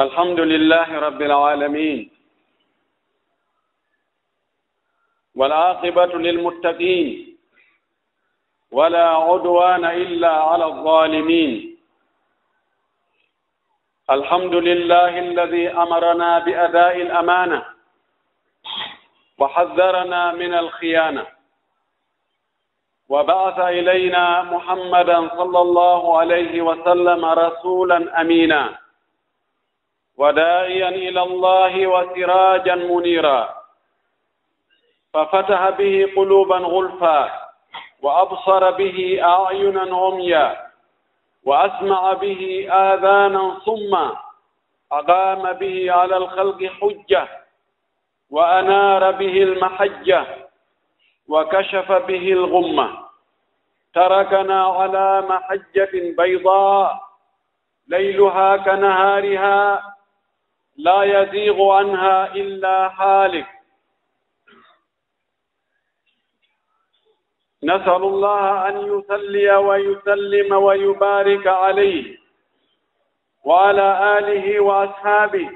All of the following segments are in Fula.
الحمد لله رب العالمين والعاقبة للمتقين ولا عدوان إلا على الظالمين الحمد لله الذي أمرنا بأداء الأمانة وحذرنا من الخيانة وبعث إلينا محمدا صلى الله عليه وسلم رسولا أمينا وداعيا إلى الله وسراجا منيرا. ففتح به قلوبا غلفا وأبصر به أعينا عميا وأسمع به آذانا صما. أقام به على الخلق حجة وأنار به المحجة وكشف به الغمة. تركنا على محجة بيضاء ليلها كنهارها لا يزيغ عنها إلا هالك. نسأل الله أن يسلي ويسلم ويبارك عليه وعلى آله وأصحابه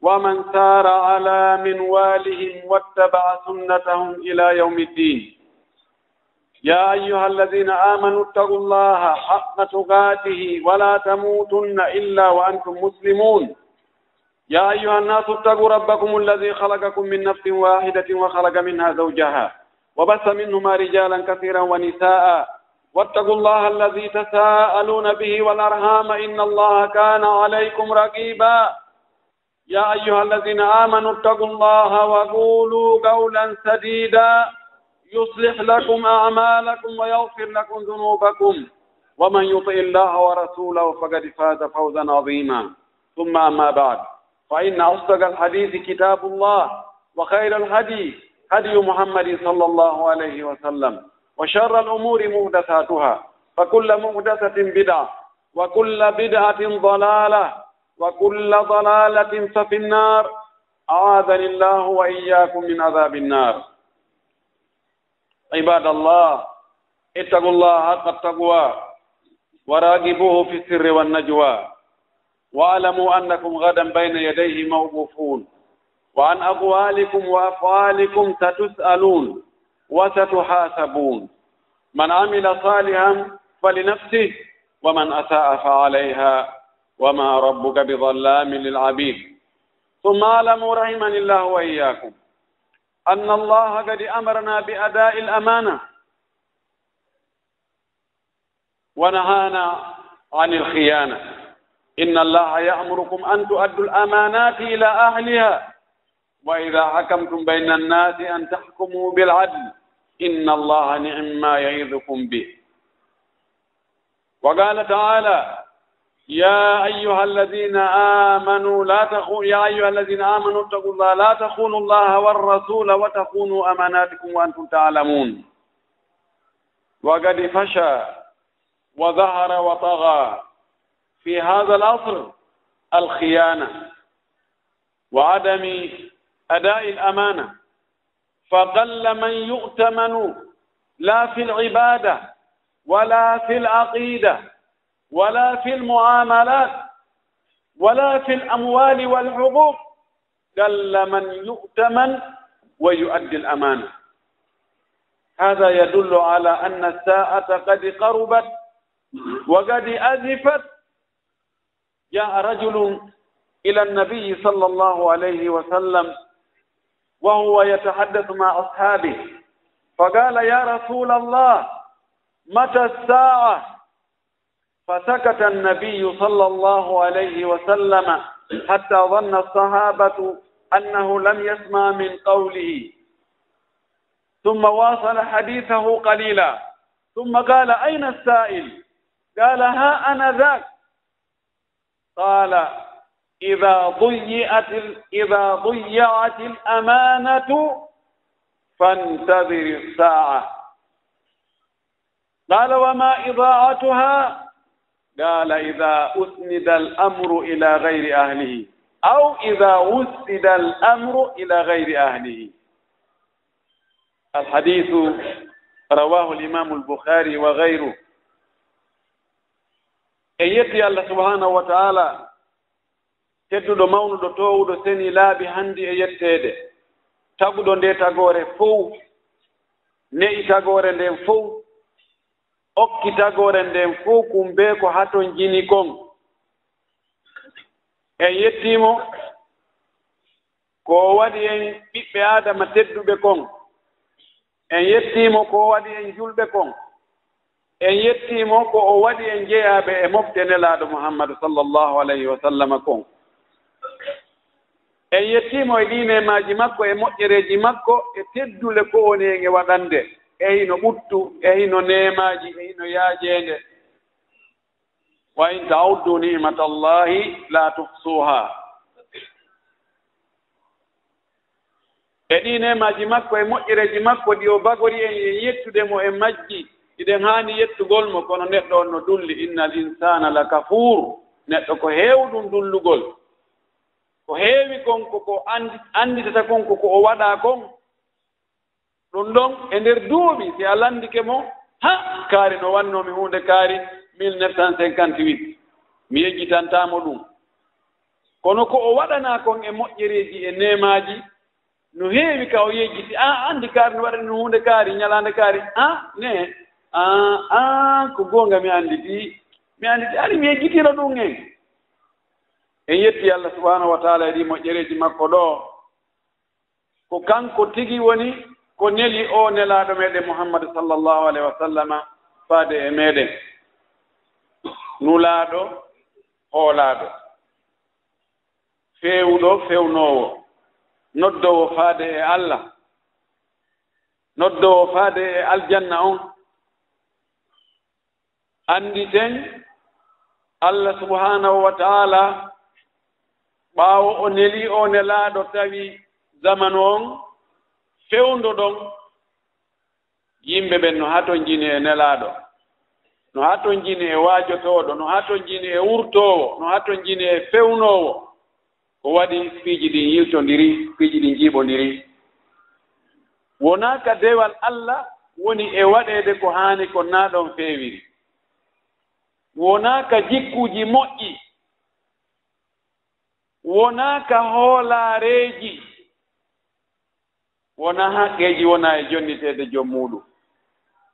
ومن سار على منوالهم واتبع سنتهم إلى يوم الدين. يا أيها الذين آمنوا اتقوا الله حق تقاته ولا تموتن إلا وأنتم مسلمون. يا أيها الناس اتقوا ربكم الذي خلقكم من نفس واحدة وخلق منها زوجها وبث منهما رجالا كثيرا ونساء واتقوا الله الذي تساءلون به والأرهام إن الله كان عليكم رقيبا يا أيها الذين آمنوا اتقوا الله وقولوا قولا سديدا يصلح لكم أعمالكم ويغفر لكم ذنوبكم ومن يطئ الله ورسوله فقد فاز فوزا عظيما ثم أما بعد فإن أصدق الحديث كتاب الله وخير الهدي هدي محمد صلى الله عليه وسلم وشر الأمور مهدثاتها فكل مهدثة بدعة وكل بدعة ضلالة وكل ضلالة ففي النار. أعاذني الله وإياكم من عذاب النار. عباد الله اتقوا الله حق التقوى وراقبوه في السر والنجوى. واعلموا أنكم غدا بين يديه موقوفون وعن أقوالكم وأفعالكم ستسألون وستحاسبون. من عمل صالحا فلنفسه ومن أساء فعليها وما ربك بظلام للعبيد. ثم اعلموا رحمني الله وإياكم أن الله قد أمرنا بأداء الأمانة. ونهانا عن الخيانة. إن الله يأمركم أن تؤدوا الأمانات إلى أهلها وإذا حكمتم بين الناس أن تحكموا بالعدل إن الله نعم ما يعظكم به وقال تعالى يا أيها الذين آمنوا لا تخون يا أيها الذين آمنوا اتقوا الله لا تخونوا الله والرسول وتخونوا أماناتكم وأنتم تعلمون وقد فشى وظهر وطغى في هذا العصر الخيانة وعدم أداء الأمانة. فقل من يؤتمن لا في العبادة ولا في العقيدة ولا في المعاملات ولا في الأموال والحقوق قل من يؤتمن ويؤدي الأمانة. هذا يدل على أن الساعة قد قربت وقد أزفت جاء رجل إلى النبي صلى الله عليه وسلم وهو يتحدث مع أصحابه فقال يا رسول الله متى الساعة؟ فسكت النبي صلى الله عليه وسلم حتى ظن الصحابة أنه لم يسمع من قوله. ثم واصل حديثه قليلا ثم قال أين السائل؟ قال ها أنا ذاك. قال إذا ضيعت إذا ضيعت الأمانة فانتظر الساعة قال وما إضاعتها قال إذا أسند الأمر إلى غير أهله أو إذا وسد الأمر إلى غير أهله الحديث رواه الإمام البخاري وغيره e yetti allah subhanahu wa taala tedduɗo mawnuɗo towuɗo seni laabi hanndi e yetteede. Taguɗo nde tagoore fow ne'i tagoore nden fow okki tagoore nden fow kumbe ko haton jini kon en yettiimo ko waɗi en ɓiɓɓe aadama tedduɓe kon en yettiimo ko waɗi en julɓe kon en yettiimo ko o waɗi en jeyaaɓe e mofte nelaaɗo muhammadu sallllahu alayhi wa sallama kon. En yettiimo e ɗiinemaaji makko e moƴƴereeji makko e teddule ko woni en e waɗande. E hino ɓuttu e hino neemaaji e hino yaajeende wa in taawuddu nimata allahi la tuhsuha. E ɗiinemaaji makko e moƴƴereeji makko ɗi o bagori en e yettude mo e majji. iɗen haani yettugol mo kono neɗɗo on no dulli inna al insana la kafur neɗɗo ko heewɗum dullugol. Ko heewi konko ko annditata konko ko o waɗaa kon. Ɗum ɗon e ndeer duuɓi si a lanndike mo ha kaari no wannoomi huunde kaari 1958 mi yejjitantaamo ɗum. Kono ko o waɗanaa kon e moƴƴereeji e nemaaji no heewi ka o yejjiti a anndi kaari no waɗani hunde kaari ñalaande kaari. Ah, a ne aa ko goonga mi annditi mi annditi ari mi yejjitira ɗum en. En yetti allah subahanahu wa taala e ɗi moƴƴereeji makko ɗo. Ko kanko tigi woni ko neli o nelaaɗo meeɗen muhammadu sallllahu alayhi wa sallama faade e meeɗen. Nulaaɗo hoolaaɗo. Feewuɗo fewnoowo. Noddowo faade e allah. Noddowo faade e aljanna on. annditen allah subhanahu wa taala ɓaawo o neli o nelaaɗo tawi zamanu on fewndo ɗon yimɓe ɓen no haa ton jini e nelaaɗo. No haa ton jini e waajotooɗo no haa ton jini e wurtoowo no haa ton jini e fewnoowo ko waɗi piiji ɗin yiltondiri piiji ɗin njiiɓondiri wonaa ka dewal allah woni e waɗeede ko haani ko naa ɗon feewiri. wonaaka jikkuuji moƴƴi wonaaka hoolaareeji wona haqqeeji wonaa e jonniteede jom muɗum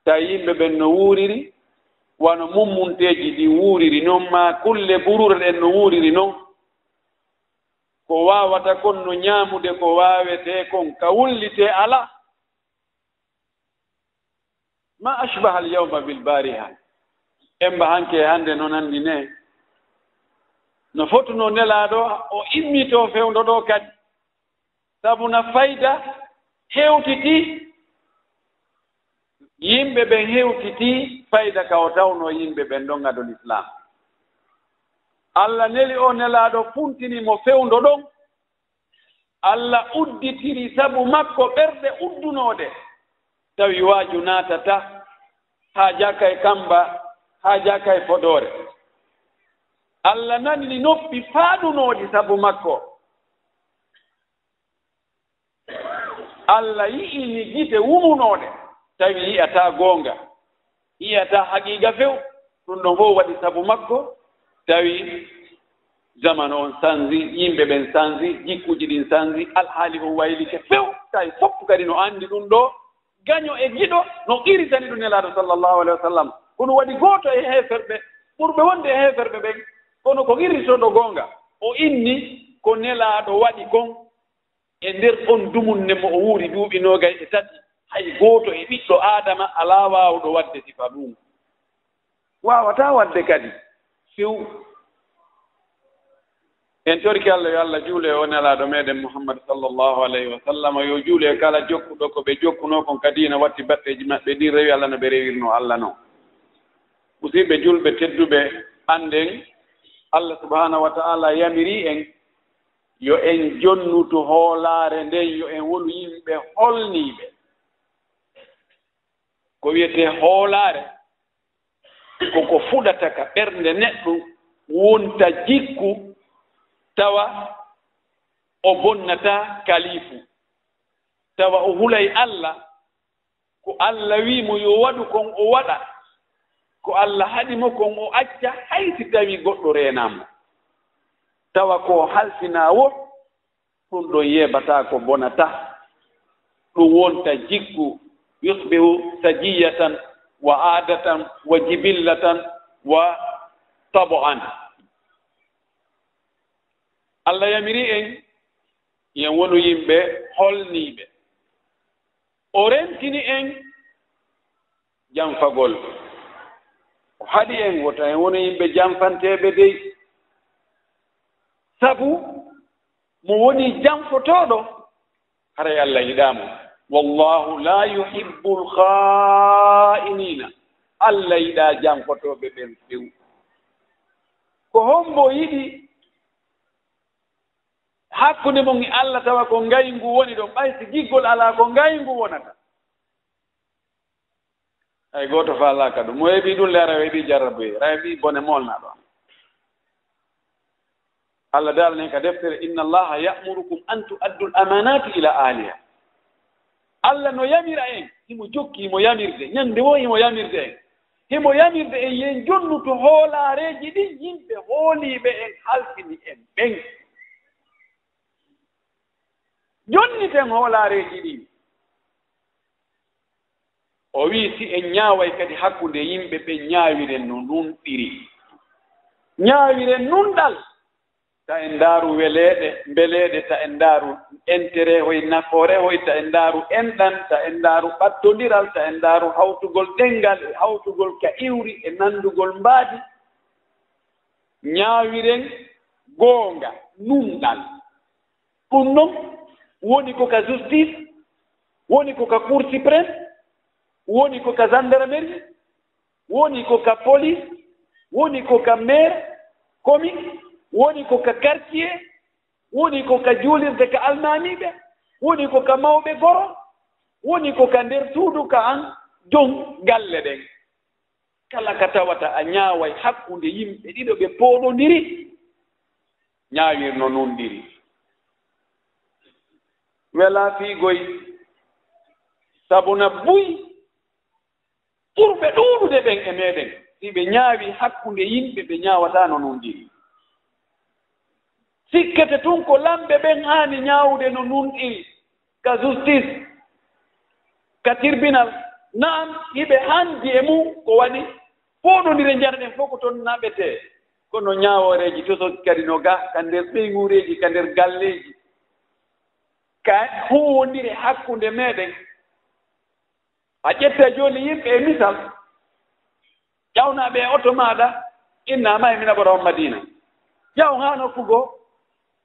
so yimɓe ɓen no wuuriri wano mummunteeji ɗi wuuriri noon ma kulle burure ɗen no wuuriri noon ko waawata kon no ñaamude ko waawetee kon ka wullitee ala ma ashbaha al yawma bilbariha emba hanke hannde noon anndi ne. No fotuno nelaaɗo o immitoo fewndo ɗo kadi. Sabu na fayda heewtitii yimɓe ɓen heewtitii fayda ka o tawno yimɓe ɓen ɗon gadol islam allah neli o nelaaɗo funtinimo fewndo ɗon. Allah udditiri sabu makko ɓerɗe uddunooɗe tawi waaju naatata haa jaka e kamba haa jaka e fodoore allah nanni noppi faaɗunooɗi sabu makko. Allah yi'ini gite wumunooɗe. Tawi yi'ataa goonga yi'ataa haqiiga few ɗum ɗon fof waɗi sabu makko. Tawi jamanu on sanzi yimɓe ɓen sanzi jikkuji ɗin sanzi alhaali on waylike few. Tawi fof kadi no anndi ɗum ɗo gaño e giɗo no qiritani ɗum nelaaɗo sallllahu alahi wa sallam. kono waɗi gooto e heeferɓe. Ɓurɓe wonde e heeferɓe ɓen kono ko irritoɗo goonga. O inni ko nelaaɗo waɗi kon e ndeer on dumunne mo o wuuri duuɓi noogay e tati. Hay gooto e ɓiɗɗo aadama alaa waawɗo waɗde sifa ɗum. Waawataa waɗde kadi. Few en torki allah yo allah juule o nelaaɗo meeɗen mouhammad sallllahu alayhi wa sallam. Yo juule kala jokkuɗo ko ɓe jokkunoo kon kadi ina watti baɗɗeeji maɓɓe ɗin rewi allah no ɓe rewirnoo allah noon musidɓe julɓe tedduɓe annden allah subahanahu wa taala yamiri en yo en jonnutu hoolaare nden yo en wonu yimɓe holniiɓe. Ko wiyetee hoolaare koko fuɗata ka ɓernde neɗɗo wonta jikku tawa o bonnata kalifu tawa o hulay allah ko allah wiimo yo waɗu kon o waɗa ko allah haɗimo kon o acca hay si tawi goɗɗo renamo. Tawa ko halsinawo ɗum ɗon yebata ko bonata. Ɗum wonta jikku yusbihu sajiyatan wa aadatan wa jibillatan wa tabo an allah yamiri en yen wonu yimɓe holniiɓe o rentini en janfagol ko haɗi en wota en wona yimɓe janfanteɓe dey. Sabu mo woni janfotoɗo haray e allah yiɗaamo wallahu la yuhibbu lkha'inina allah yiɗaa janfotoɓe ɓen few ko hombo yiɗi hakkunde mon e allah tawa ko ngayngu woni ɗon ɓay si giggol alaa ko ngayngu wonata. ay gooto faalaaka ɗum mo heeɓi ɗum le rawe ɓi jarraboye rawe ɓi bone molna ɗon. Allah daalani ka deftere inna allaha yamurukum an tuaddu l amanati ila ahliha. Allah no yamira en himo jokki himo yamirde. Ñannde wo himo yamirde en. Himo yamirde en yen jonnu to hoolaareeji ɗin yimɓe hooliiɓe en halfini en ɓen jonniten hoolaareeji ɗin o wii si en ñaaway kadi hakkunde yimɓe ɓe ñaawiren no ndun ɗiri ñaawiren nunɗal ta en ndaaru weleeɗe mbeleeɗe ta en ndaaru intérét hoye nafoore hoy ta en ndaaru enɗan ta en ndaaru ɓattodiral ta en ndaaru hawtugol ɗenngal e hawtugol ka iwri e nanndugol mbaadi ñaawiren goonga nunɗal. Ɗum noon woni ko ka justice woni ko ka cour suprême woni ko ka gendarmerie woni ko ka police woni ko ka maire commune woni ko ka quartier woni ko ka juulirde ka almamiɓe woni ko ka mawɓe goro woni ko ka nder suudu ka an jon galle ɗen. Kala ka tawata a ñaaway hakkunde yimɓe ɗiɗo ɓe pooɗondiri ñaawirno nundiri wela fiigoy sabuna buy ɓurɓe ɗuuɗude ɓen e meeɗen. Si ɓe ñaawi hakkunde yimɓe ɓe ñaawataano noon ɗiri sikkete tun ko lamɓe ɓen haani ñaawde no nunɗiri ka justice ka tribunal. Na'am hiɓe anndi e mum ko waɗi fooɗondire njarɗen fof ko toon naɓetee kono ñaawooreeji to so kadi no ga ka ndeer ɓeyguureeji ka ndeer galleeji. Ka huwondire hakkunde meeɗen. a ƴetta jooni yimɓe e misal ƴawnaaɓe e oto maaɗa innaama e minaɓora on madina. Ƴaw haa nokku goo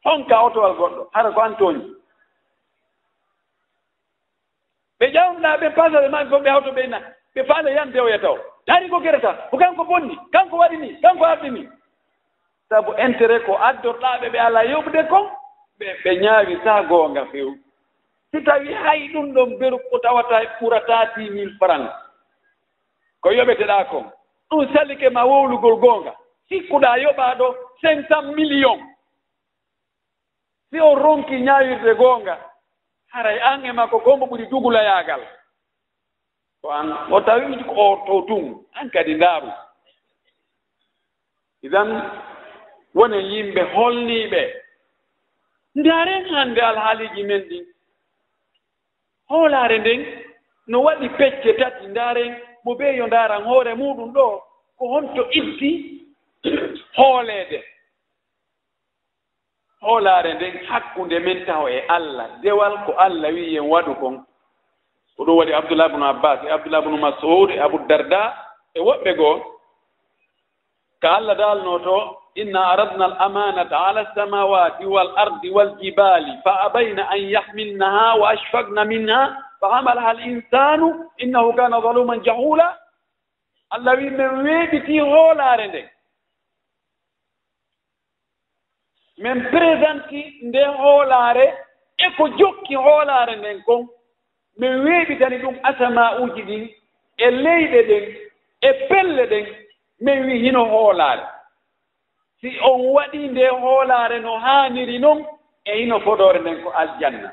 honka otowal goɗɗo hara ko antooñi ɓe ƴawnɗaa ɓe pasare maɓe fof ɓe hawto ɓe inna ɓe faale yan dewoya taw daari ko gerata ko kanko bonni kanko waɗi ni kanko arɗi ni. Sabu intérêt ko addorɗaaɓe ɓe alaa yoɓde kon ɓe ɓe ñaawi saa goonga feew. si tawi hay ɗum ɗon beru ko tawata e ɓurataa dix mille franc ko yoɓeteɗaa kon ɗum salike ma wowlugol goonga sikkuɗaa yoɓaa ɗo cinq cent million si on ronki ñaawirde goonga haray an e makko gombo ɓuri dugulayaagal ko an o tawi ko o to tun an kadi ndaaru. Idan wonen yimɓe holniiɓe ndaaren hannde alhaaliiji men ɗin hoolaare nden no waɗi pecce tati ndaaren mo ɓee yo ndaaran hoore muɗum ɗo ko honto itti hooleede. Hoolaare nden hakkunde men taw e allah dewal ko allah wi yen waɗu kon. Ko ɗum waɗi abdoullah bnu abbas e abdoullah bnu masoud e abou darda e woɓɓe goo. ka allah كالله دال نوتو إن أردنا الأمانة على السماوات والأرض والجبال فأبين أن يحملنها وأشفقن منها فعملها الإنسان إنه كان ظلوما جهولا الله من ويبتي غولا رندك min présenti nde. Hoolaare e ko jokki hoolaare nden kon min weeɓitani ɗum asama uji ɗin e leyɗe ɗen e pelle ɗen min wi hino hoolaare. Si on waɗi nde hoolaare no haaniri noon e hino fodore nden ko aljanna.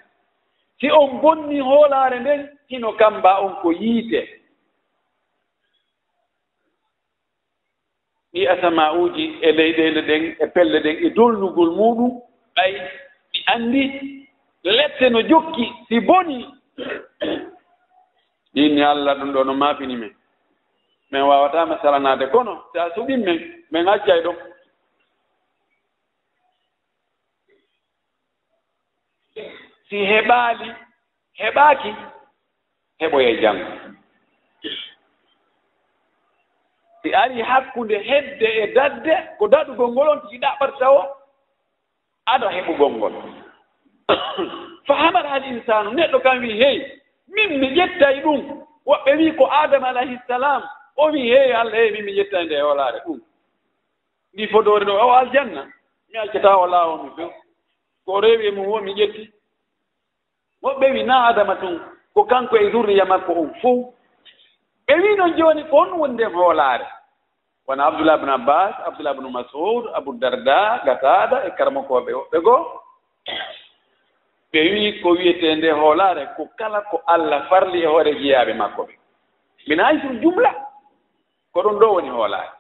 Si on bonni hoolaare nden hino kamba on ko yiite. Ɗi asama uji e leyɗele ɗen e pelle ɗen e dolnugol muɗum ɓay ɗi anndi lette no jokki si boni. Ɗinni allah ɗum ɗo no maafini men min wawatama saranade kono so a suɓin min min accay ɗon si heɓaali heɓaaki heɓoye janngo si ari hakkunde hedde e dadde ko daɗugol ngol on tiiɗa ɓat o aɗa heɓugol ngol. Fahamat hal insanu neɗɗo kam wi hey min mi ƴettay ɗum woɓɓe wi ko adama alayhisalam o wi heewi allah heewi mi yettani nde hewlaare ɗum. Ndi fodore ɗo o aljanna. Mi accata o laawo mi few ko rewi e mum wo mi ƴetti. Woɓɓe wi na adama tun ko kanko e zurriya makko on fof ɓe wi noon jooni ko on woni nden hoolaare wona abdoullah bne abbas abdoullah bne masoud abou darda gatada e karmakoɓe woɓɓe goo. Ɓe wi ko wiyete nde hoolaare ko kala ko allah farli e hoore jeyaaɓe makko ɓe. Min hay sur jumla. ko ɗum ɗo woni hoolaare.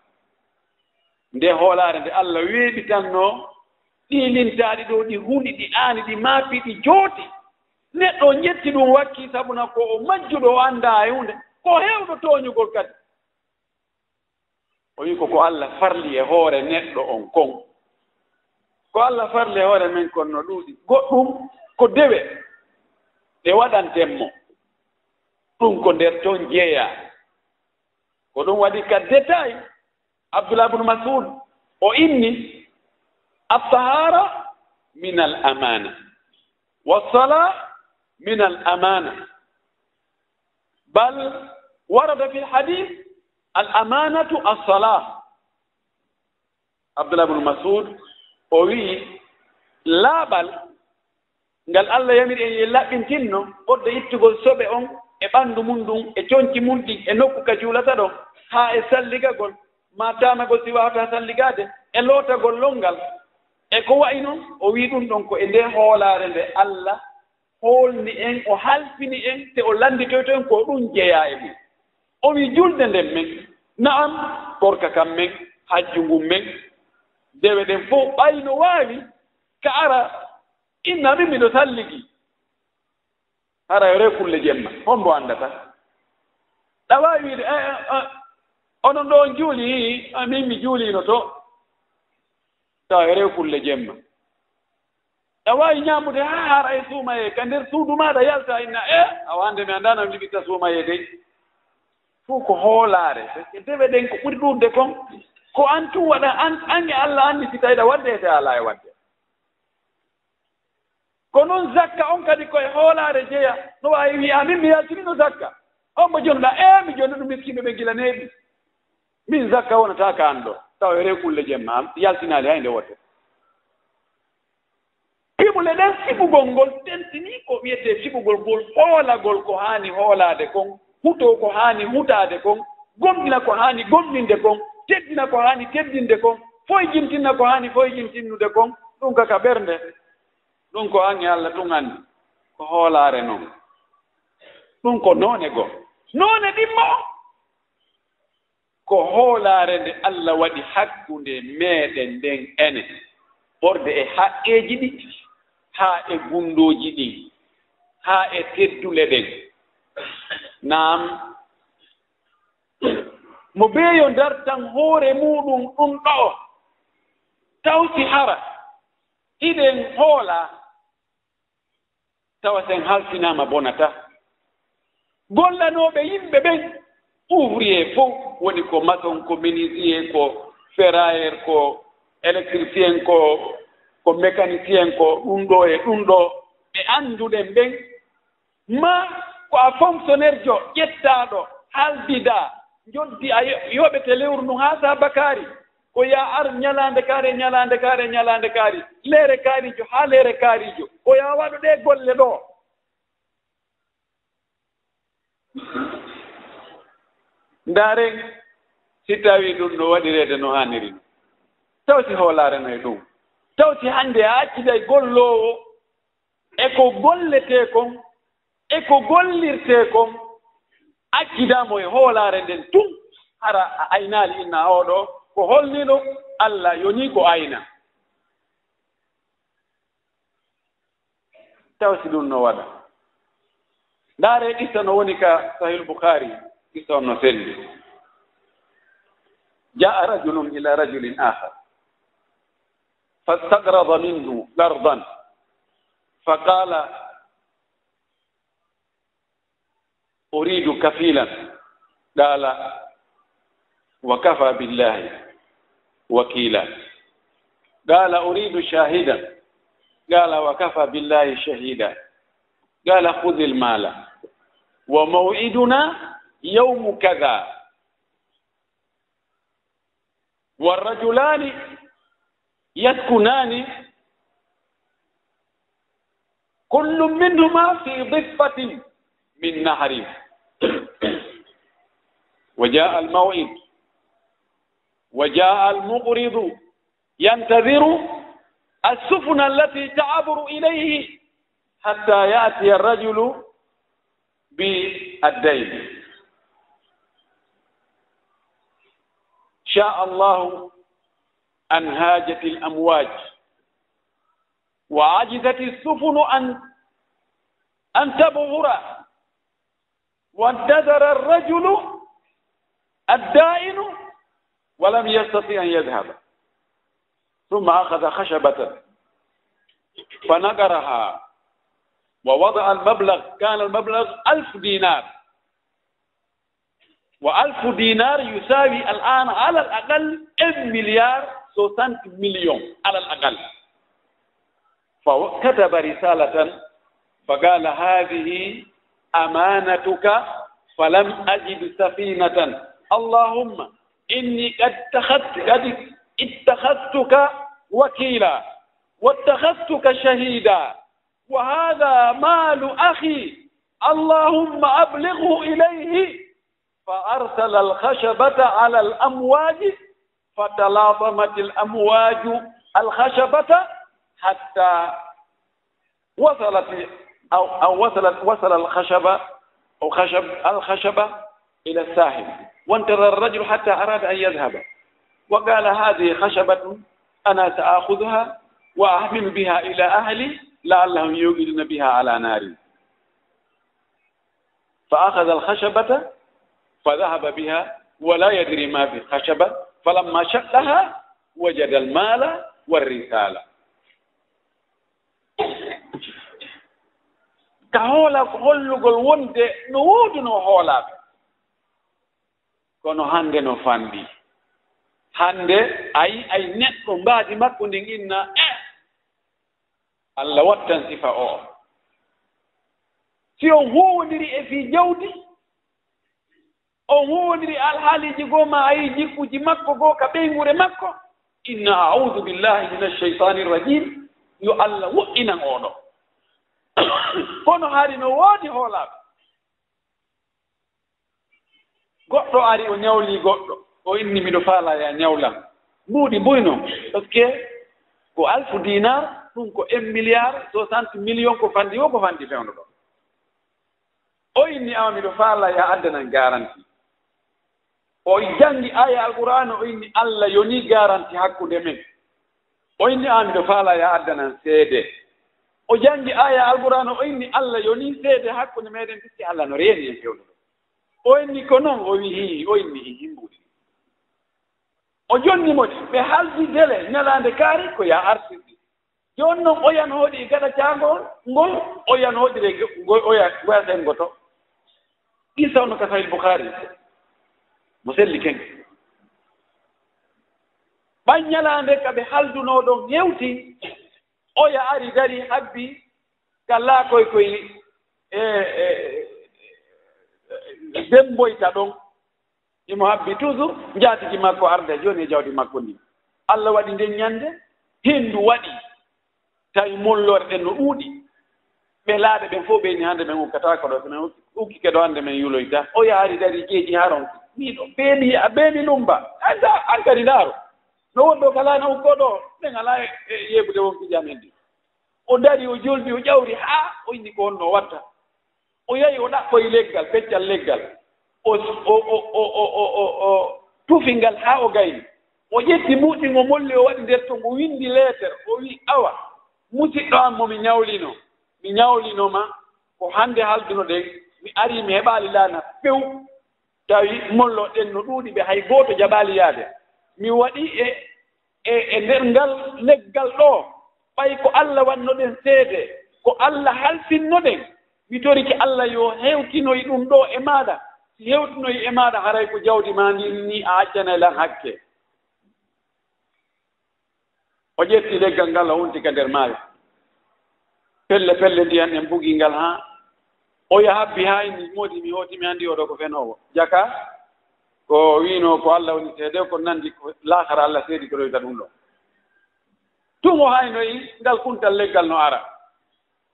Nde hoolaare nde allah weeɓi tanno ɗi ɗo ɗi hunɗi ɗi aani ɗi maapi ɗi jooti neɗɗo o ƴetti ɗum wakki sabuna ko o majjuɗo o annda e hunde ko heewɗo tooñugol kadi. O wi ko allah farli e hoore neɗɗo on kon. Ko allah farli e hoore men kon no ɗuuɗi. Goɗɗum ko dewe ɗe waɗantenmo ɗum ko nder ton jeeyaa ko ɗum waɗi ka détail abdoullah bnu masud o inni altahara min al amana wasala min al amana. Bal warada fi lhadis al amanatu الصلاة abdoullah bnu masud o wii laaɓal ngal allah yamiri en ye laɓɓintinno بنتنو ittugol soɓe on e ɓanndu mum ɗum e conci mum ɗin e nokku ka juulata ɗon haa e salligagol. Ma tamagol si wawata salligaade e lootagol lolngal e ko wayi noon o wii ɗum ɗon ko e nde hoolaare nde allah hoolni en o halfini en te o lannditoyto en ko ɗum jeyaa e mum o wii julde nden men. Na'am torka kam men hajju ngun men. Dewe ɗen fof ɓayno waawi ka ara inna ɗum miɗo salligi. hara yore kulle jemma hombo anndata ɗa waawi wiide eh, eh, eh, onon ɗo on juuli min mi juuliino to. Tawa yore kulle jemma. Ɗa waawi ñaamude ha hara e suumaye ka nder suudu maaɗa yalta inna e a hannde mi anndano mi liɓitta suuma dey. Fof ko hoolaare e dewe ɗen ko ɓuri ɗurde kon ko an tum waɗa an an e allah anndi si tawiɗa wadde hete alaa e, e wadde ko noon zakka on kadi koye hoolaare jeya no waawi wiya amin mi yaltinino zakka. On mo jonuɗa e mi jonni ɗum miskimɓe ɓe gilaneeɓi min zakka wonata ka an ɗo tawa rew kulle jemma am yaltinaali hay nde wotte fiɓule ɗen fiɓugol ngol tentini ko wiyetee fiɓugol ngol hoolagol ko haani hoolaade kon huto ko haani hutaade kon gomɗina ko haani gomɗinde kon teddina ko haani teddinde kon foye jimtinna ko haani foye jimtinnude kon. Ɗum kaka ɓernde. ɗum ko ange allah ɗum anndi ko hoolaare noon ɗum ko noone goo. Noone ɗimmo ko hoolaare nde allah waɗi hakkunde meeɗen nden ene. Ɓorde e haqqeeji ɗi haa e gunndooji ɗin haa e teddule ɗen. Naam. Mo beeyo ndartan hoore muɗum ɗum ɗo. Tawti hara hiɗen hoolaa tawa sen halsinama bonata. Gollanoɓe yimɓe ɓen ouvrier fof woni ko maçon ko minisier ko ferrayer ko électricien ko ko mécanicien ko ɗum ɗo e ɗum ɗo. Ɓe annduɗen ɓen ma ko a fonctionnaire jo ƴettaɗo haaldida joddi a yoɓete lewru ndu haa sa bakari ko ya ar ñalaande kaari ñalaande kaari ñalaande kaari. Leere kaarijo haa leere kaarijo ko ya waɗo ɗe golle ɗo. Ndaaren si tawii ɗum no waɗireede no haaniri. Ni tawti hoolaareno e ɗum. Tawti hannde a accida e golloowo e ko golletee kon e ko gollirtee kon accidaamo e hoolaare nden tun hara a aynaali inna oɗo ko holniɗo allah yoni ko ayna. Tawa si ɗum no waɗa. Ndaare qissa no woni ka sahil boukari qissa on no selli. Jaa rajulum ila rajulin ahar fastagrada minhu gardan fa qala uridu kafilan. Qala wa kafa billahi. wakila gala uridu shahidan أريد شاهدا قال وكفى بالله شهيدا قال خذ المال وموعدنا يوم كذا والرجلان يسكنان كل منهما في ضفة من نهر وجاء الموعد وجاء المقرض ينتظر السفن التي تعبر إليه حتى يأتي الرجل بالدين شاء الله أن هاجت الأمواج وعجزت السفن أن أن تبغر وانتظر الرجل الدائن ولم يستطيع أن يذهب. ثم أخذ خشبة فنقرها ووضع المبلغ كان المبلغ ألف دينار. وألف دينار يساوي الآن على الأقل 1 مليار 60 مليون على الأقل. فكتب رسالة فقال هذه أمانتك فلم أجد سفينة. اللهم inni qad ittakhadtuka wakila واتخذتك شهيدا وهذا مال أخي اللهم أبلغه إليه فأرسل الخشبة على الأمواج فتلاطمت الأمواج الخشبة حتى وصلت أو, أو وصلت وصل الخشبة أو خشب الخشبة إلى الساحل وانتظر الرجل حتى أراد أن يذهب. وقال هذه خشبة أنا سآخذها وأحمل بها إلى أهلي لعلهم يوقدون بها على ناري. فأخذ الخشبة فذهب بها ولا يدري ما في الخشبة. فلما شقها وجد المال والرسالة. ka hoola hollugol wonde no woodi no hoolaaɓe kono hannde no fanndi. Hannde ayi ay neɗɗo mbaadi makko ndin inna e! Allah wattan sifa o. Si on huwondiri e fii jawdi on huwondiri alhaaliiji goo ma ayi jikkuji makko goo ka ɓeygure makko inna audu billahi min alcheytani irrajim yo allah wo'inan oɗo kono haari no woodi hoolaaɓe goɗɗo ari o ñawlii goɗɗo o inni miɗo faala ya ñawlam mbuuɗi mboyno par ce que ko alfu dinar ɗum ko un milliard soixante million ko fanndi o ko fanndi fewno ɗo. O inni ama miɗo faala ya addanan garanti. O janngi aya alqur'ana o inni allah yoni garanti hakkunde men. O inni ama miɗo faala ya addanan seede. O janngi aya alqur'ana o inni allah yoni seede hakkunde meɗen piski allah no reeni en fewno ɗo. o inni ko noon o wi wii e o inni hi himbuɗi o jonnimo ɗi ɓe haldi dele ñalaande kaari ko ya artirɗi jooni noon oyan hooɗi e gaɗa caangol ngol oyan hooɗire goyaɗen goto ɗi sawno ka sahil boukari mo selli kenge ɓan ñalaande ka ɓe haldunoo ɗon hewti oya ari dari habbi gallakoy koye e, e demboyta ɗon. Imo habbi toujours jaatigi makko arde e jooni e jawdi makko ndi. Allah waɗi nden ñannde henndu waɗi. Tawi mollore ɗen no ɗuuɗi ɓe laaɗe ɓen fof ɓeyni hannde men ukkataako ɗo senen ukkike ɗo hannde men yuloyta. O yaari dari keeji haron miɗo beeni beeni lumba anda an kadi ndaaro no wonɗo kalaana ukko ɗo ɓen ala yeɓude wonki jamen ndi o dari o joldi o ƴawri haa o inni ko wonno watta. o yahi o ɗaɓɓoye leggal peccal leggal. O tufi ngal haa o gayni o ƴetti ɓuuɗi ngo molli o waɗi nder to ngo winndi leetere o wi awa. Musiɗɗo am mo mi ñawlino. Mi ñawlinoma ko hannde halduno de mi arii mi heɓaali laana few tawi molloɗen no ɗuuɗi ɓe hay gooto jaɓaali yaade mi waɗi e e e nder ngal leggal ɗo. Ɓay ko allah wannoɗen seede. Ko allah halsinno ɗen. witori ki allah yo hewtinoyi ɗum ɗo e maaɗa si hewtinoyi e maaɗa haray ko jawdi ma ndin ni a accanay lan hakke. O ƴetti leggal ngal o wonti ka nder maayo pelle pelle ndiyan en bugi ngal haa o yahabbi ha mi moodi mi hootimi anndi oɗo ko fenowo. Jaka? Ko wiino ko allah woni seede ko nanndi ko laakara allah seedi koroyta ɗum ɗo. Tun o haynoyi ngal kuntal leggal no ara.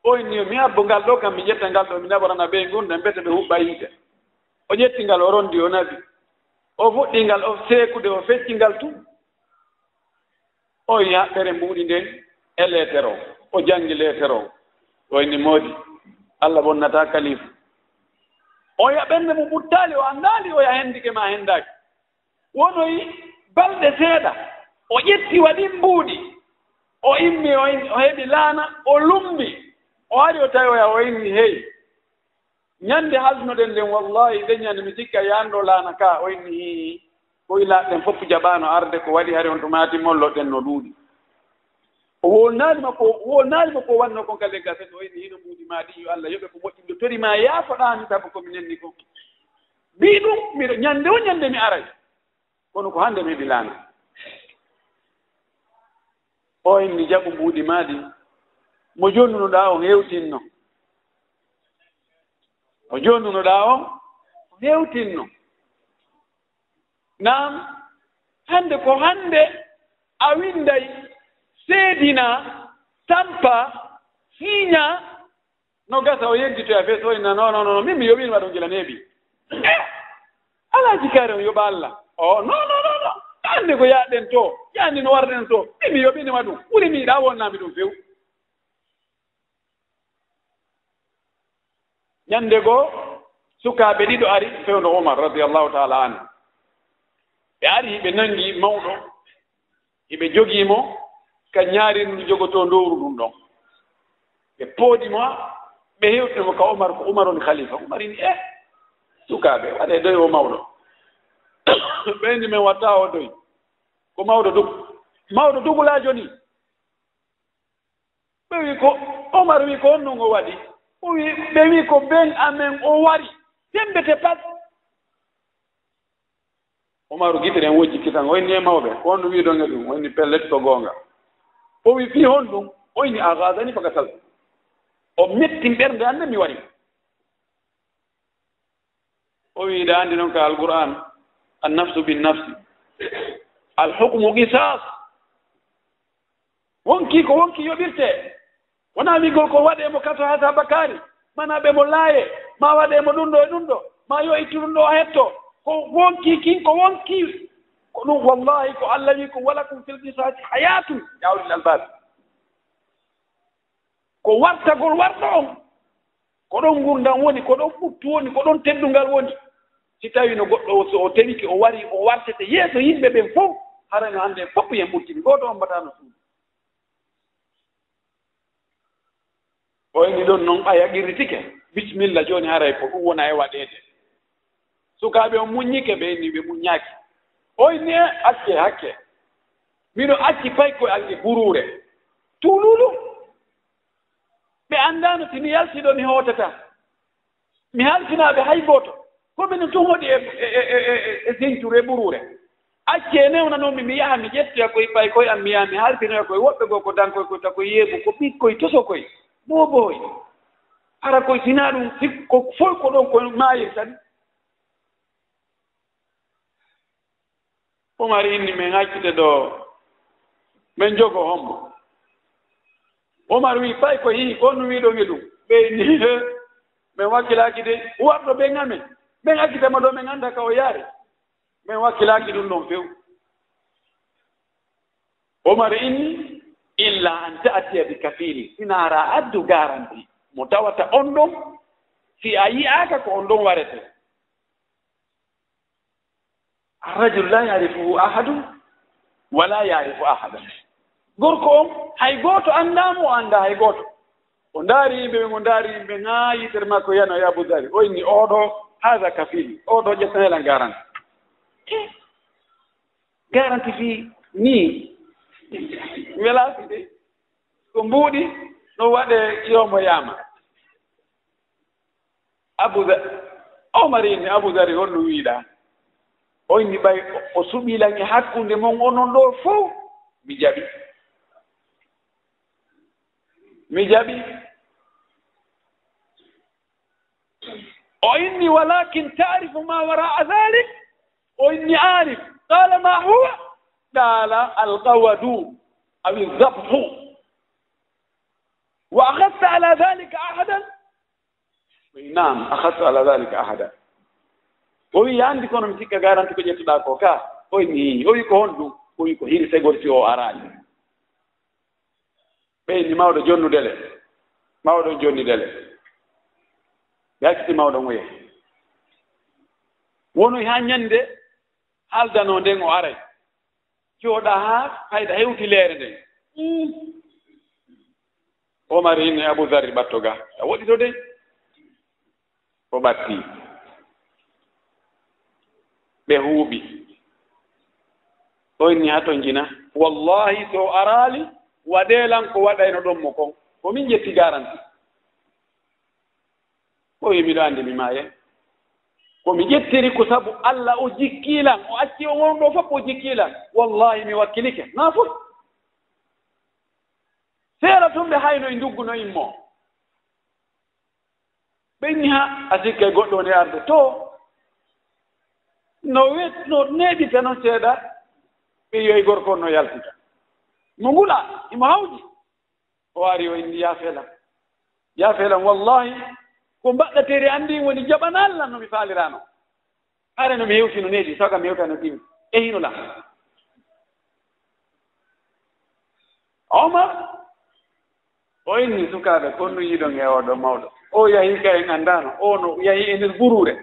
oyni mi abbo ngal ɗo kam mi ƴetta ngal ɗo mi naɓorana ɓe gurden mbete ɓe huɓɓa yiide o ƴetti ngal o rondi o nabi o fuɗɗi ngal o seekude o fecci ngal tun o yi haɓɓere mbuuɗi nden e leetere o o janngi leetere o oyni moodi. Allah bonnata kalifu o yaɓernde mo ɓuttaali o anndaali oya henndike ma henndaaki wonoyi balɗe seeɗa. O ƴetti waɗi mbuuɗi. O immi o heɓi laana o lummi. o ari o tawi o yaha o inni hey ñannde haldunoɗen nden wallahi ɗen ñande mi sikka yaanɗo laana ka wayni hi koye laaɓeɗen fof jaɓaano arde ko waɗi hari on tumati molloɗen no ɗuuɗi o wolnaali makko wolnaali makko wanno kon ka leggal sen inni hino mbuuɗi muudi maɗi yo allah yoɓe ko moƴƴinɓe torima yaafoɗani sabu komi nenni ko mbii ɗum miɗo ñannde o ñannde mi aray kono ko hannde mi heɓi laana. O inni jaɓu mbuuɗi maadi mo jonnunoɗa on hewtinno. Mo jonnunoɗa on hewtinno. Nam hande ko hande a winday seedina tampa siiña no gasa o yeggitoya e fees oyna non non non min mi yoɓinima ɗum gila neeɓi eh! alaa jikaare on yoɓa allah. O non non non non hande ko yaɗen to yaandi no warɗen to min mi yoɓinima ɗum ɓuri miiɗa wonnami ɗum few. ñannde goo sukaaɓe ɗiɗo ari fewno umar radiallahu taala an ɓe ari ɓe nanngi mawɗo hiɓe jogiimo ka ñaarindu jogotoo ndowru ɗum ɗon. Ɓe poodimo ɓe hewtinimo ka umar ko umar on khalifa. Umar ini e sukaaɓe waɗe doy o mawɗo. Ɓeyndi men watta o doy. Ko mawɗo dug mawɗo dugulaajo ni. Ɓe wi ko umar wi ko honno ngo waɗi. o wi ɓe wi ko ben amen o wari. Sembete pat. Omaru guitiri en wojji kitan oyni e mawɓe. Ko on wiidon e ɗum woni pellet to goonga. O wi fii hon ɗum oyni agadani faka sal. O mettin ɓernde annde mi wari. O wi ɗa anndi noon ka alqouran annafsu binnafsi. Alhukmu qisas wonki ko wonki yoɓirtee wona wigol ko waɗemo kaso ha saba mana ɓe mo laaye ma waɗemo ɗum ɗo e ɗum ɗo ma yo ittu ɗum ɗo a hetto. Ko wonki kin ko wonki ko ɗum wallahi ko allah wi ko wala kum fil qisasi hayatum ya albab ko wartagol warɗo on ko ɗon gurdam woni ko ɗon ɓuttu woni ko ɗon teddungal woni. Si tawi no goɗɗo so o tewiki o wari o wartete yeeso yimɓe ɓen fof harano hannde fof yen ɓurtini goto on mbatano suudu. o ɓoyni ɗon noon a yaɓirtike bisimilla jooni haray ko ɗum wona e waɗeede sukaaɓe o muññike ɓe inni ɓe muññaaki. O ɓoyni e acce hakke. Miɗo acci fay koye ange guruure. Tululu ɓe anndaano si mi yaltiɗo mi hootata. Mi halfinaaɓe hay gooto. Ko minen tun hoɗi e, e, e, e senture e ɓuruure. Acci e newna mi yaha mi ƴettoya koye ɓay koye am mi yaha mi halfinoya koye woɓɓe goo ko dankoye koye ta koye yeebu ko ɓikkoye toso koye ɓooɓooy ara koye sinaa ɗum ko foy ko ɗon ko maayir tan omar inni min hakkite ɗo min jogo hombo. Omar wi fay ko yii ko nu wiiɗonge ɗum. Ɓe inni min wakkilaaki de warɗo ɓe ngamen min hakkitama ɗo min annda ka o yaari. Min wakkilaaki ɗum ɗon few. Omar inni illa an taatiya bi kafili sinara addu garanti. Mo tawata on ɗon si a yi'aaka ko on ɗon warete. Arrajul la yarifuhu ahadu wala yarifu ahadan. Gorko on hay gooto anndamo o annda hay gooto o ndaari yimɓe ɓe ngo ndaari yimɓe haa yitere makko yano e aboudari o inni oɗo haada kafili oɗo ƴettanela garanti. Garanti fii ni welaaki de ko mbuuɗi ɗum waɗee yomoyaama abouda omarini aboudari holno wiiɗaa onni ɓay o suɓiilaki hakkunde mon onon ɗo fof mi jaɓi. Mi jaɓi. O inni walakin taarifu ma wara a dhalik o inni aarif. Qala ma huwa? قال القود أو الذبح وأخذت على ذلك nam نعم ala dalika ذلك o wi anndi kono mi sikka garanti ko ƴettuɗa ko ka? Oyi o wi ko hon ɗum o wi ko hiri segorti o araani. Ɓeyni mawɗo jonnudele mawɗo jonnidele yakkiti mawɗo muye wono ha ñannde haaldano nden o aray. jooɗa haa hayɗa hewti leere nden mm. omar inne abou aboudarri ɓatto ga. A woɗi to dey? O ɓatti. Ɓe huuɓi. Ɗoyni haa to jina wallahi so araali waɗeelan ko waɗayno ɗon mo kon. Ko min jetti garanti. O wi miɗo anndi mi maaye. ko mi ƴettiri ko sabu allah o jikkiilan o acci o wonɗo fof o jikkiilan wallahi mi wakkilike. Naa fof. Seera tun ɓe hayno e ndugguno immo ɓenni ha a sikka e goɗɗo nde arde. To no wet no neeɓita noon seeɗa ɓe e gorko no yaltita. Mo ngula imo hawji o ari o inni yaafelam yaafelam wallahi ko mbaɗɗateeri anndi woni jaɓanal allah no mi faaliraano are no mi hewtino needi saga kam mi hewtano ɗimi e hinola omar o inni sukaaɓe konno yiɗon e oɗo mawɗo. O yahii ka en anndaano o no yahii e ndeer guruure.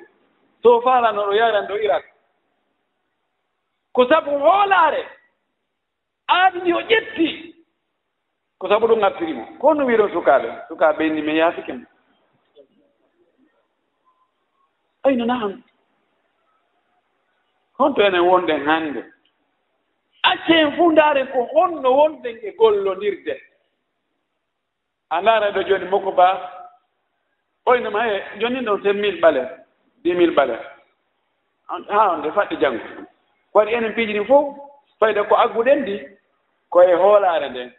So faalano ɗo yaran ɗo irak. Ko sabu hoolaare aadi ndi o ƴetti ko sabu ɗum artirimo konno wiiɗon sukaaɓe sukaaɓe inni mi yaafike mo. ayno naam honto enen wonɗen hannde. Accen fuu ndaaren ko honno wonɗen e gollondirde. A ndaara ɗo jooni mokko ba oynoma e jooni ɗon sen mille ɓale dix mille ɓale ha onde faɗɗi janngo. Ko waɗi enen piiji ɗin fof fayda ko agguɗen ndi koye hoolaare nden.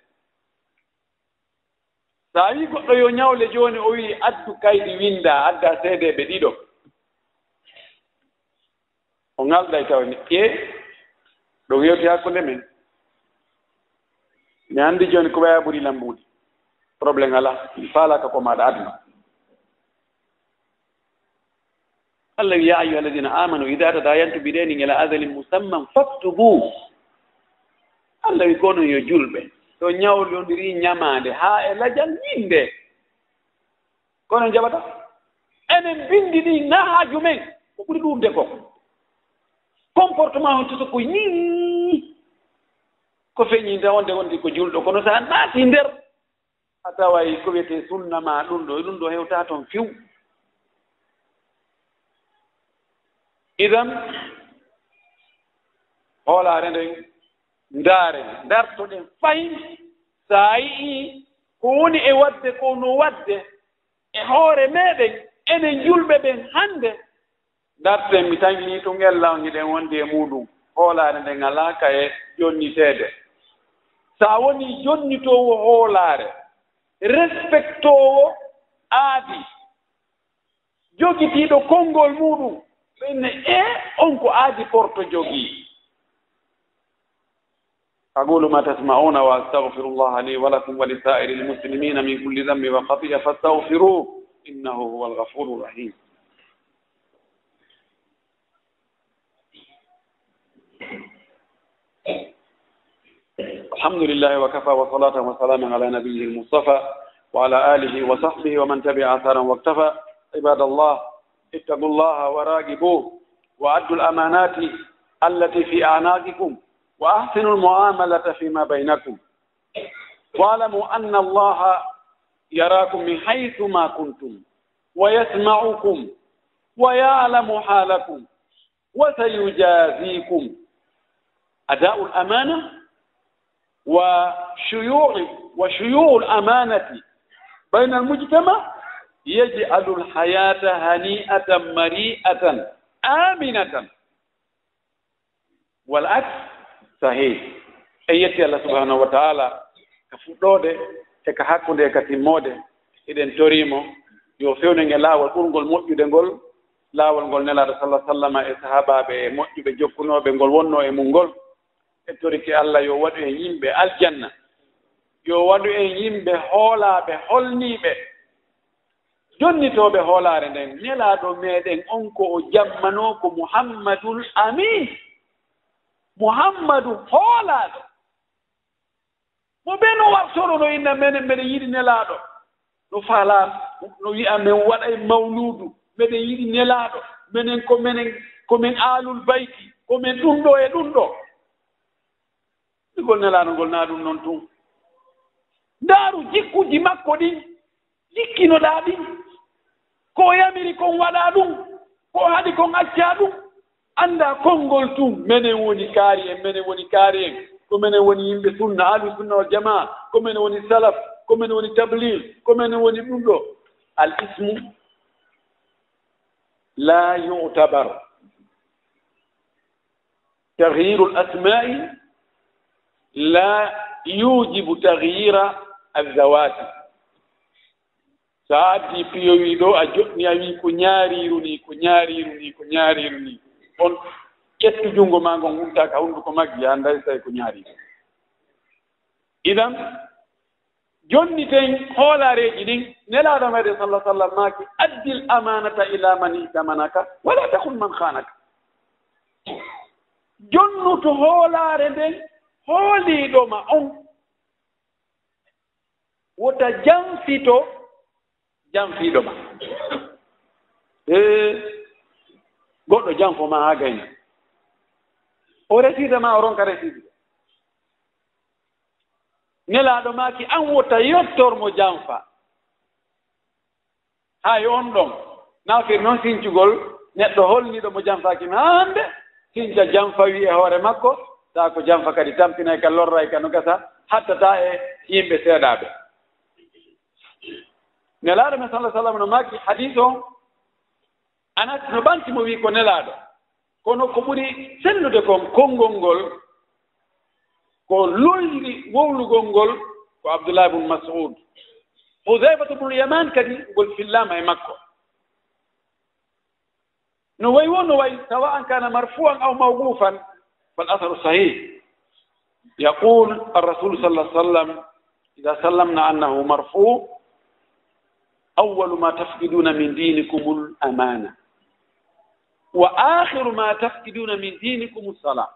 So a wii goɗɗo yo ñawle jooni o wii addu kayɗi winda adda seedeeɓe ɗiɗo. o ngalda e tawne e ɗo yewti hakkunde men mi anndi jooni ko waya ɓuri lambuuɗi probléme ala mi faalaka ko maɗa aduna. Allah wi ya ayuha alladina amanu ida tadayantu bidenin ila adalin musamman faktubu allah wi konon yo julɓe. So ñawlondiri ñamaande haa e lajal yinde kono jaɓata? Enen bindi ɗi na haaju men ko ɓuri ɗumde ko. comportement on toto ko ñii ko feñi tan wonde wonde ko julɗo kono so a naati nder a taway ko wiyete sunna ma ɗum ɗo ɗum ɗo hewta toon fiw. Idan hoolaare nden ndaare ndartoɗen fayin so a yii ko woni e waɗde ko no waɗde e hoore meeɗen enen julɓe ɓen hannde ndarten mi tañii to ngellawñi ɗen wonde e muɗum hoolaare nden alaaka e jonniteede so a woni jonnitoowo hoolaare respectoowo aadi jogitiiɗo konngol muɗum ɓenne e on ko aadi porto jogii أقول ما تسمعون وأستغفر الله لي ولكم ولسائر المسلمين من كل ذنب وخطيئة فاستغفروه إنه هو الغفور الرحيم الحمد لله وكفى وصلاة وسلام على نبيه المصطفى وعلى آله وصحبه ومن تبع أثرا واقتفى عباد الله اتقوا الله وراقبوه وأدوا الأمانات التي في أعناقكم وأحسنوا المعاملة فيما بينكم واعلموا أن الله يراكم من حيث ما كنتم ويسمعكم ويعلم حالكم وسيجازيكم أداء الأمانة وشيوع وشيوع hani'atan mari'atan aminatan. Wal aks sahih. E yetti allah subhanahu wa taala ka وتعالى e ka hakkunde e ka timmode eɗen torimo. Yo fewne nge laawol ɓurgol moƴƴude ngol laawol ngol nelaaɗo sallah sallama e sahaabaɓe e moƴƴuɓe jokkunoɓe ngol wonno e mum ngol. ettoriki allah yo waɗu en yimɓe aljanna yo waɗu en yimɓe hoolaaɓe holniiɓe. Jonnitooɓe hoolaare nden nelaaɗo meeɗen on ko o jammanoo ko muhammadul amin muhammadu hoolaaɗo. Mo ɓe no wartoro no inna menen mbeɗe yiɗi nelaaɗo. No faalaa no wi'a men waɗa e mawluudu mbeɗen yiɗi nelaaɗo. Menen ko minen komin aalul bayti komin ɗum ɗo e ɗum ɗo. igol nelanugol naa ɗum noon tun ndaaru jikkuji makko ɗin jikkinoɗaa ɗin ko yamiri kon waɗaa ɗum ko haɗi kon accaa ɗum. Annda konngol tun menen woni kaari en menen woni kaari en ko menen woni yimɓe sunna ahlu sunna wal jamaa ko menen woni salaf ko menen woni tablir ko menen woni ɗum ɗo. Al ismu la yutabar tahiru l asma'i la yujibu taghyira alzawati so a addi piyowi ɗo a joɗni a wi ko ñaariru ni ko ñaariru ni ko ñaariru ni. On ƴettu junngo maa ngon huntaka hunnduko maggi a anndari tawi ko ñaariru. Idan jonni ten hoolaareeji ɗin nelaaɗo meɗen sallah sallam maaki addil amanata ila man itamanaka wala takun man hanaka jonnu to hoolaare nden hooliiɗoma on. Wota janfito janfiiɗo ma. E goɗɗo janfo ma haa gayna. O resiide ma o ronka resiide nelaaɗo maaki an wota yottormo janfa hay on ɗon. Naafir noon sincugol neɗɗo holniiɗo mo janfaaki ma hannde. Sinca janfa wi e hoore makko. ta ko janfa kadi tampinay ka e lorray ka e no gasa hattata e yimɓe seeɗaaɓe nelaaɗo men sallah sallam no maaki hadis on anas no ɓanti mo wii ko nelaaɗo. Kono ko ɓuri sellude kon konngol ngol ko lolli wowlugol ngol ko abdoullah bun masud. Hudaybatu bnu yaman kadi ngol fillama e makko. No wayi wo no wayi tawa an kana marfuan aw mawgufan والأثر صحيح يقول الرسول صلى الله عليه وسلم إذا سلمنا أنه مرفوع أول ما تفقدون من دينكم الأمانة وآخر ما تفقدون من دينكم الصلاة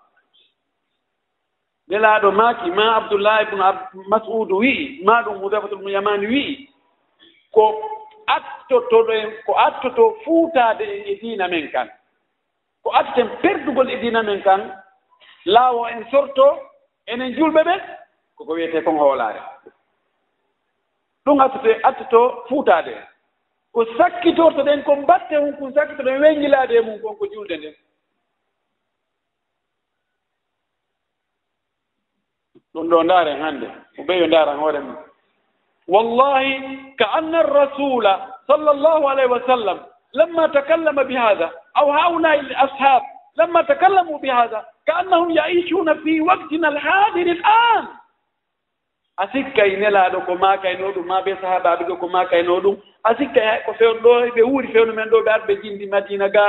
nelaɗo maaki ma abdoullah ibnu masoudu wi'i ma ɗum hudayfatul mu yamani wi'i ko attotoɗo en ko attoto fuutaade en e diina men kan. Ko attoten perdugol e diina men kan laawo en sorto enen julɓe ɓen koko wiyetee kon hoolaare. Ɗum attote attoto fuutaade. En ko sakkitortoɗen ko mbatte hum ko sakkitorɗen weññilaade e mum kon ko julde nden. Ɗum ɗo ndaaren hannde ko ɓeyo ndaaran hoore mum. Wallahi ka anna arrasula صلى الله عليه وسلم لما تكلم بهذا أو هؤلاء الأصحاب لما تكلموا بهذا ka annahum كأنهم fi waktina alhadiri l an a sikkay nelaaɗo ko maakayno ɗum ma ɓe sahabaaɓe ɗo ko ɗum a sikkay hay ko fewn ɗo ɓe wuuri fewnu men ɗo ɓe ar ɓe jindi madina ga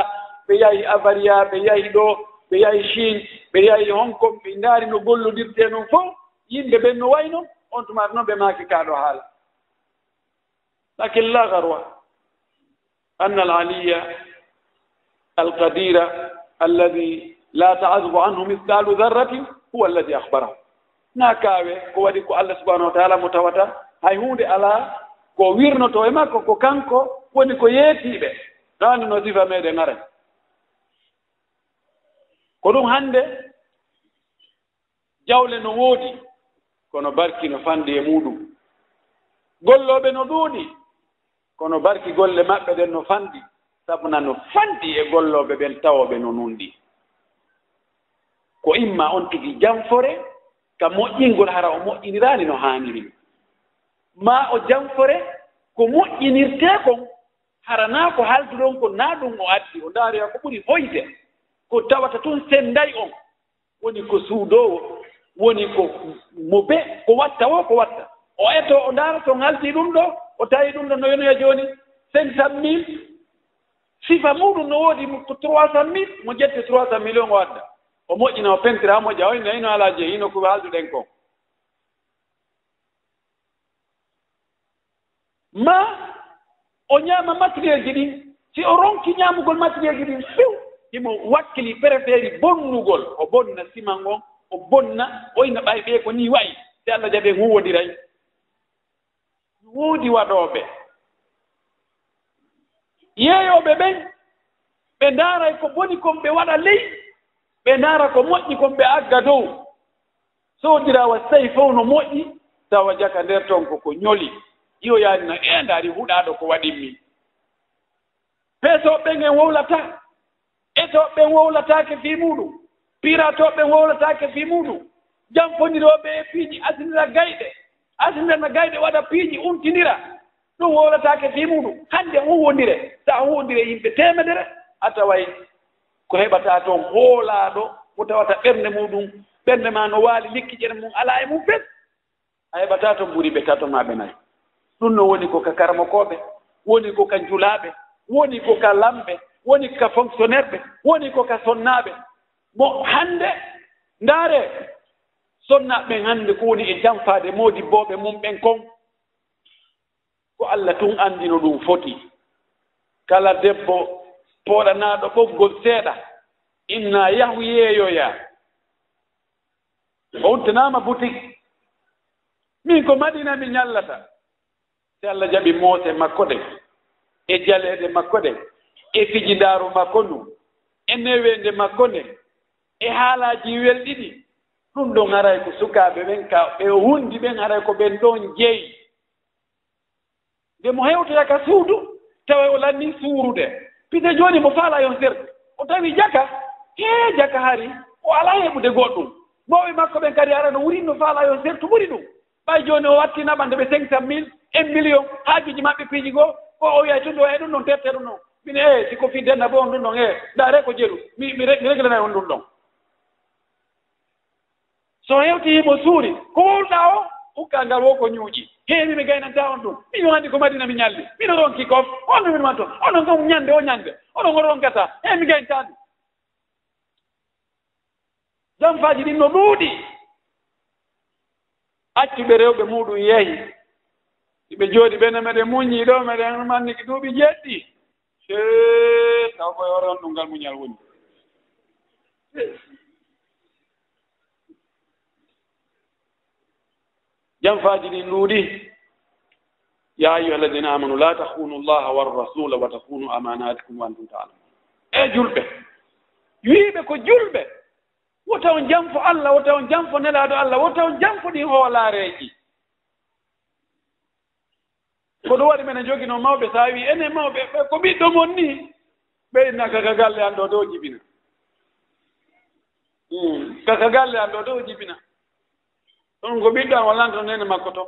ɓe yahi avaria ɓe yahi ɗo ɓe yahi chine ɓe yahi hong kong ɓe ndaari no gollodirte noon fof yimɓe ɓen no way noon on tumaata noon ɓe maaki kaaɗo haala lakin la garwa anna al aliya alqadira alladi la taasubu anhu mithqalu dharratin huwa alladi akhbarahu naa kaawe ko waɗi ko allah subahanahu wa taala mo tawata hay huunde alaa ko wirnoto e makko ko kanko woni ko yeetiiɓe ɗaani no sifa meeɗen aren ko ɗum hannde jawle no woodi kono barki no fanndi e muɗum gollooɓe no ɗuuɗi kono barki golle maɓɓe ɗen no fanndi sabuna no fanndi e gollooɓe ɓen tawooɓe no nunndi ko imma on tigi janfore ka moƴƴingol hara o moƴƴiniraani no haaniri. Ma o janfore ko moƴƴinirtee kon hara ko halduɗon ko naa ɗum o addi. O ndaariya ko ɓuri hoyde ko tawata tun senday on. Woni ko suudoowo woni ko mo be ko watta wo ko watta. O eto o ndaara to ngaldi ɗum ɗo o tawi ɗum ɗo no wenoya e jooni cinq cent mille. Sifa muɗum no woodi ko trois cent mille mo ƴette trois cent million o adda. o moƴƴina o pentira ha moƴƴa. O ina ino ala jeeyi e ino ko haalduɗen kon. Ma o ñaama matériel ji ɗin si o ronki ñaamugol matériel ji ɗin few himo wakkili préféri bonnugol. O bonna siman on o bonna oyno ɓay ɓee ko ni wayi si allah jaɓe huwodiray woodi waɗooɓe. Yeeyooɓe ɓen ɓe ndaaray ko boni kon ɓe waɗa ley ɓe ndaara ko moƴƴi kon ɓe agga dow. Soodiraawa sayi fof no moƴƴi tawa jaka nder ton koko ñoli. Iyo iyoyaanino e ndaari huɗaaɗo ko waɗinmi peesooɓe ɓen ngen wowlata ɓen wowlataake fii muɗum piratooɓe ɓen wowlataake fii muɗum jamfonirooɓe e piiji asinira gayɗe asinirana gayɗe waɗa piiji umtinira ɗum wowlataake fii muɗum hannde huwondire so a huwondire yimɓe temedere a taway ko heɓataa toon hoolaaɗo mo tawata ɓernde muɗum ɓernde ma no waali likkiƴere mum alaa e mum fes. A heɓataa toon ɓuri ɓe tato maa ɓe nayi. Ɗum no woni ko ka karmakooɓe woni ko ka julaaɓe woni ko ka lamɓe woni ka fonctionnaire ɓe woni ko ka sonnaaɓe. Mo hannde ndaare sonnaaɓe ɓen hannde ko woni e janfaade moodi booɓe mum ɓen kon. Ko allah tun anndino ɗum foti. Kala debbo pooɗanaaɗo ɓoggol seeɗa. Inna yahu yeeyoya. O uddanaama boutique min ko maɗina mi ñallata. Si allah jaɓi moose makko ɗen e jaleeɗe makko ɗen e fijidaaru makko ndu e neweende makko nde e haalaaji welɗiɗi. Ɗum ɗon haray ko sukaaɓe ɓen ka ɓe hundi ɓen haray ko ɓen ɗon jeyi. Nde mo hewtoyaka suudu tawa o lanni suurude pite jooni mo faala yon serde o tawi jaka hee jaka hari o alaa heɓude goɗɗum. Mawɓe makko ɓen kadi ara no wurinno faala yon ser to ɓuri ɗum. Ɓay jooni o wattinaɓa nde ɓe cinq cent mille un million. Haajuji maɓɓe piiji goo o o wiyay tun ɗo e ɗum ɗon terte ɗum ɗon. Min e siko fi denna bo on ɗum ɗon e ɗare ko jelu mi mi reglana on ɗum ɗon. So hewtihimo suuri ko wurɗa o hukka ngal wo ko ñuuƴi. heewi ɓe gaynanta on ɗum. Min anndi ko madina mi ñalli. Mino ronki kof. Onno min wan toon. Onon kam ñannde o ñande. Onon o ronkata e mi gayntaandi janfaaji ɗin no ɗuuɗi accuɓe rewɓe muɗum yehi. Ɓe jooɗi ɓene meɗen muñii ɗo meɗen manniki duuɓi jeɗɗi se taw koye oron ɗum ngal muñal woni. janfaaji ɗin ɗuuɗi ya ayuha alladina amanu la tahunu llaha warrasula wa tahunu amanatikum wa antum taalamun e julɓe wiiɓe ko julɓe wota on janfo allah wota on janfo nelaaɗo allah wota on janfo ɗin hoolaareeji. Ko ɗum waɗi mene joginoo mawɓe so a wii enen mawɓe ɓe ko ɓiɗɗo mon ni ɓeydna kaka galle an ɗo dow jibina hmm, kaka galle an ɗo dow jibina. ɗon ko ɓiɗɗo an walanto nene makko to.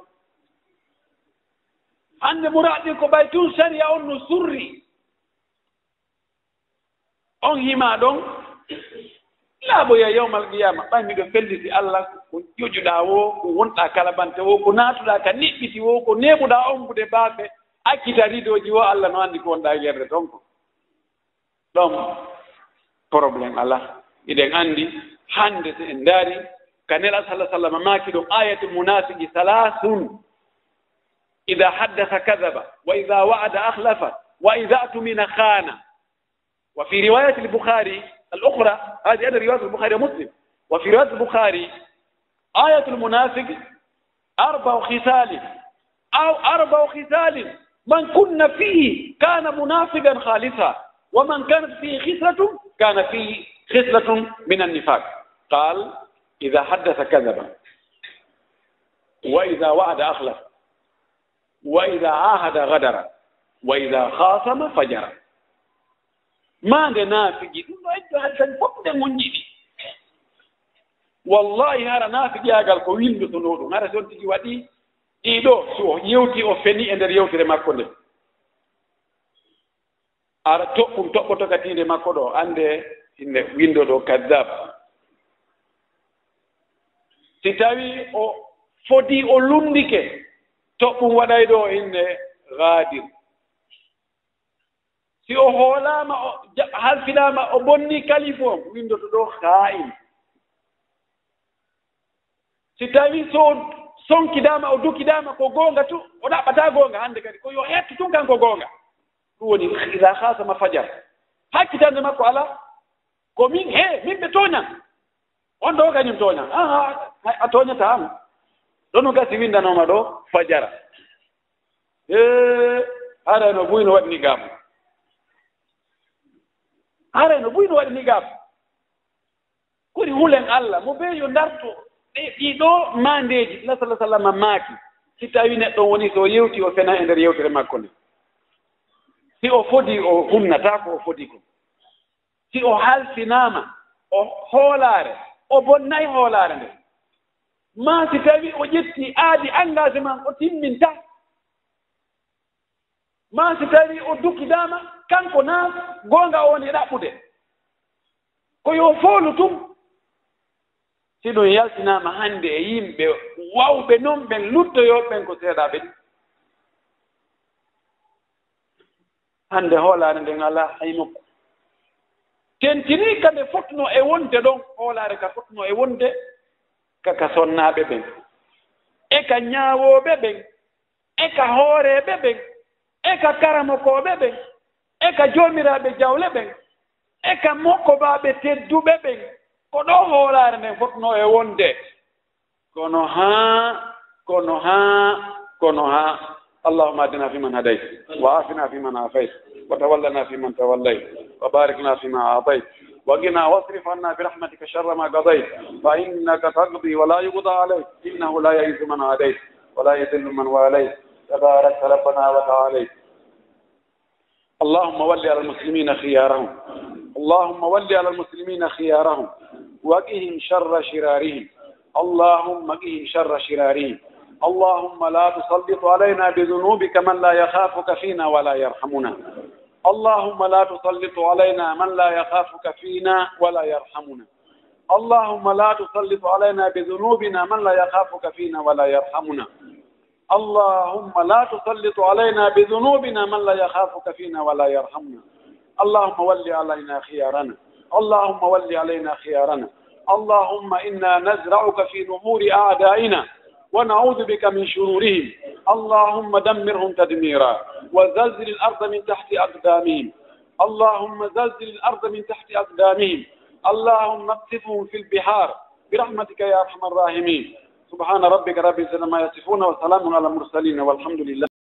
Hannde muraɗi ko ɓay tun saria on no surri. On hima ɗon laaboya yawmal qiyama ɓay miɗo felliti allah ko ƴoƴuɗa wo ko wonɗa kalabante wo ko naatuɗa ka niɓɓiti wo ko neɓuɗa ombude baafe accita ridoji wo allah no anndi ko wonɗa yerde toon ko. Ɗon probléme ala iɗen anndi hannde so en ndaari ka nela sallah sallam maakiɗo ayatu munafiqi salasun ida haddasa kadaba wa ida wa'ada ahlafa wa ida atumina khana. Wa fi riwayat البخاري الأخرى هذه أنا رواية البخاري ومسلم وفي رواية البخاري آية المنافق أربع خصال أو أربع خصال من كن فيه كان منافقا خالصا ومن كانت فيه خصلة كان فيه خصلة من النفاق قال ida haddasa kadaba wa إذا حدث كذب وإذا وعد أخلف وإذا عاهد غدر وإذا خاصم فجر. ما عندنا في جديد هل fof nde جديد. wallahi hara naafiƴaagal ko wilndotonoo ɗum hara son tigi waɗi ɗiɗo so o yewti o feni e nder yewtere makko nde ara toɓɓum toɓɓoto katiinde makko ɗo annde inde windo ɗo kadab si tawi o foti o lundike toɓɓum waɗay ɗo inne gaadir. Si o hoolaama o halfinaama o bonni kalifu on windoto ɗo haa'in si tawi so sonkidaama o dukidaama ko goonga tu o ɗaɓɓataa goonga hannde kadi ko yo hettu tun kan ko goonga ɗum woni ila hasama fajar. Hakkitande makko alaa ko min he min ɓe toñan on ɗo kañum tooña. Aa a tooñataama ɗo no gasi windanooma ɗo fajara. E haray no buy no waɗini gaam haray no buy no gaam koni hulen allah mo bee yo ndarto. Ɗe ɗiɗo maandeeji la sala sallam maaki. Si tawi neɗɗo woni so yewti o fena e ndeer yewtere makko nde. Si o fodi o humnata ko o fodi ko. Si o halsinaama o hoolaare. o bonnayi hoolaare nde. Ma si tawi o ƴetti aadi engagement o timminta. Ma si tawi o dukkidaama kanko naa goonga woni ɗaɓɓude. Ko yo foolu tum si ɗum yaltinaama hannde e yimɓe wawɓe noon ɓen luttoyooɓe ɓen ko seeɗaaɓe ɗi hannde hoolaare nden alaa hay nokku. tentini nde fotno e wonde ɗon hoolaare ka fotno e wonde kaka sonnaaɓe ɓen e ka ñaawooɓe ɓen e ka hooreeɓe ɓen e ka karamokooɓe ɓen e ka joomiraaɓe jawle ɓen e ka mokkobaaɓe tedduɓe ɓen ko ɗo hoolaare nden fotno e wonde. Kono haa kono haa kono haa. Allahuma adina fi man hadayt wa afina fi man afayt wa tawallana fi man وبارك لنا فيما أعطيت. وقنا واصرف عنا برحمتك شر ما قضيت. فإنك تقضي ولا يقضى عليك. إنه لا يئس من عليك ولا يذل من واليت. تبارك ربنا وتعاليت. اللهم ول على المسلمين خيارهم. اللهم ول على المسلمين خيارهم. وقهم شر شرارهم. اللهم قهم شر شرارهم. اللهم لا تسلط علينا بذنوبك من لا يخافك فينا ولا يرحمنا. اللهم لا تسلط علينا من لا يخافك فينا ولا يرحمنا اللهم لا تسلط علينا بذنوبنا من لا يخافك فينا ولا يرحمنا اللهم لا تسلط علينا بذنوبنا من لا يخافك فينا ولا يرحمنا اللهم ول علينا خيارنا اللهم ول علينا خيارنا اللهم إنا نزرعك في نمور أعدائنا ونعوذ بك من شرورهم. اللهم دمرهم تدميرا وزلزل الأرض من تحت أقدامهم. اللهم زلزل الأرض من تحت أقدامهم. اللهم اقتفهم في البحار. برحمتك يا أرحم الراحمين. سبحان ربك رب العزة ما يصفون وسلام على المرسلين والحمد لله.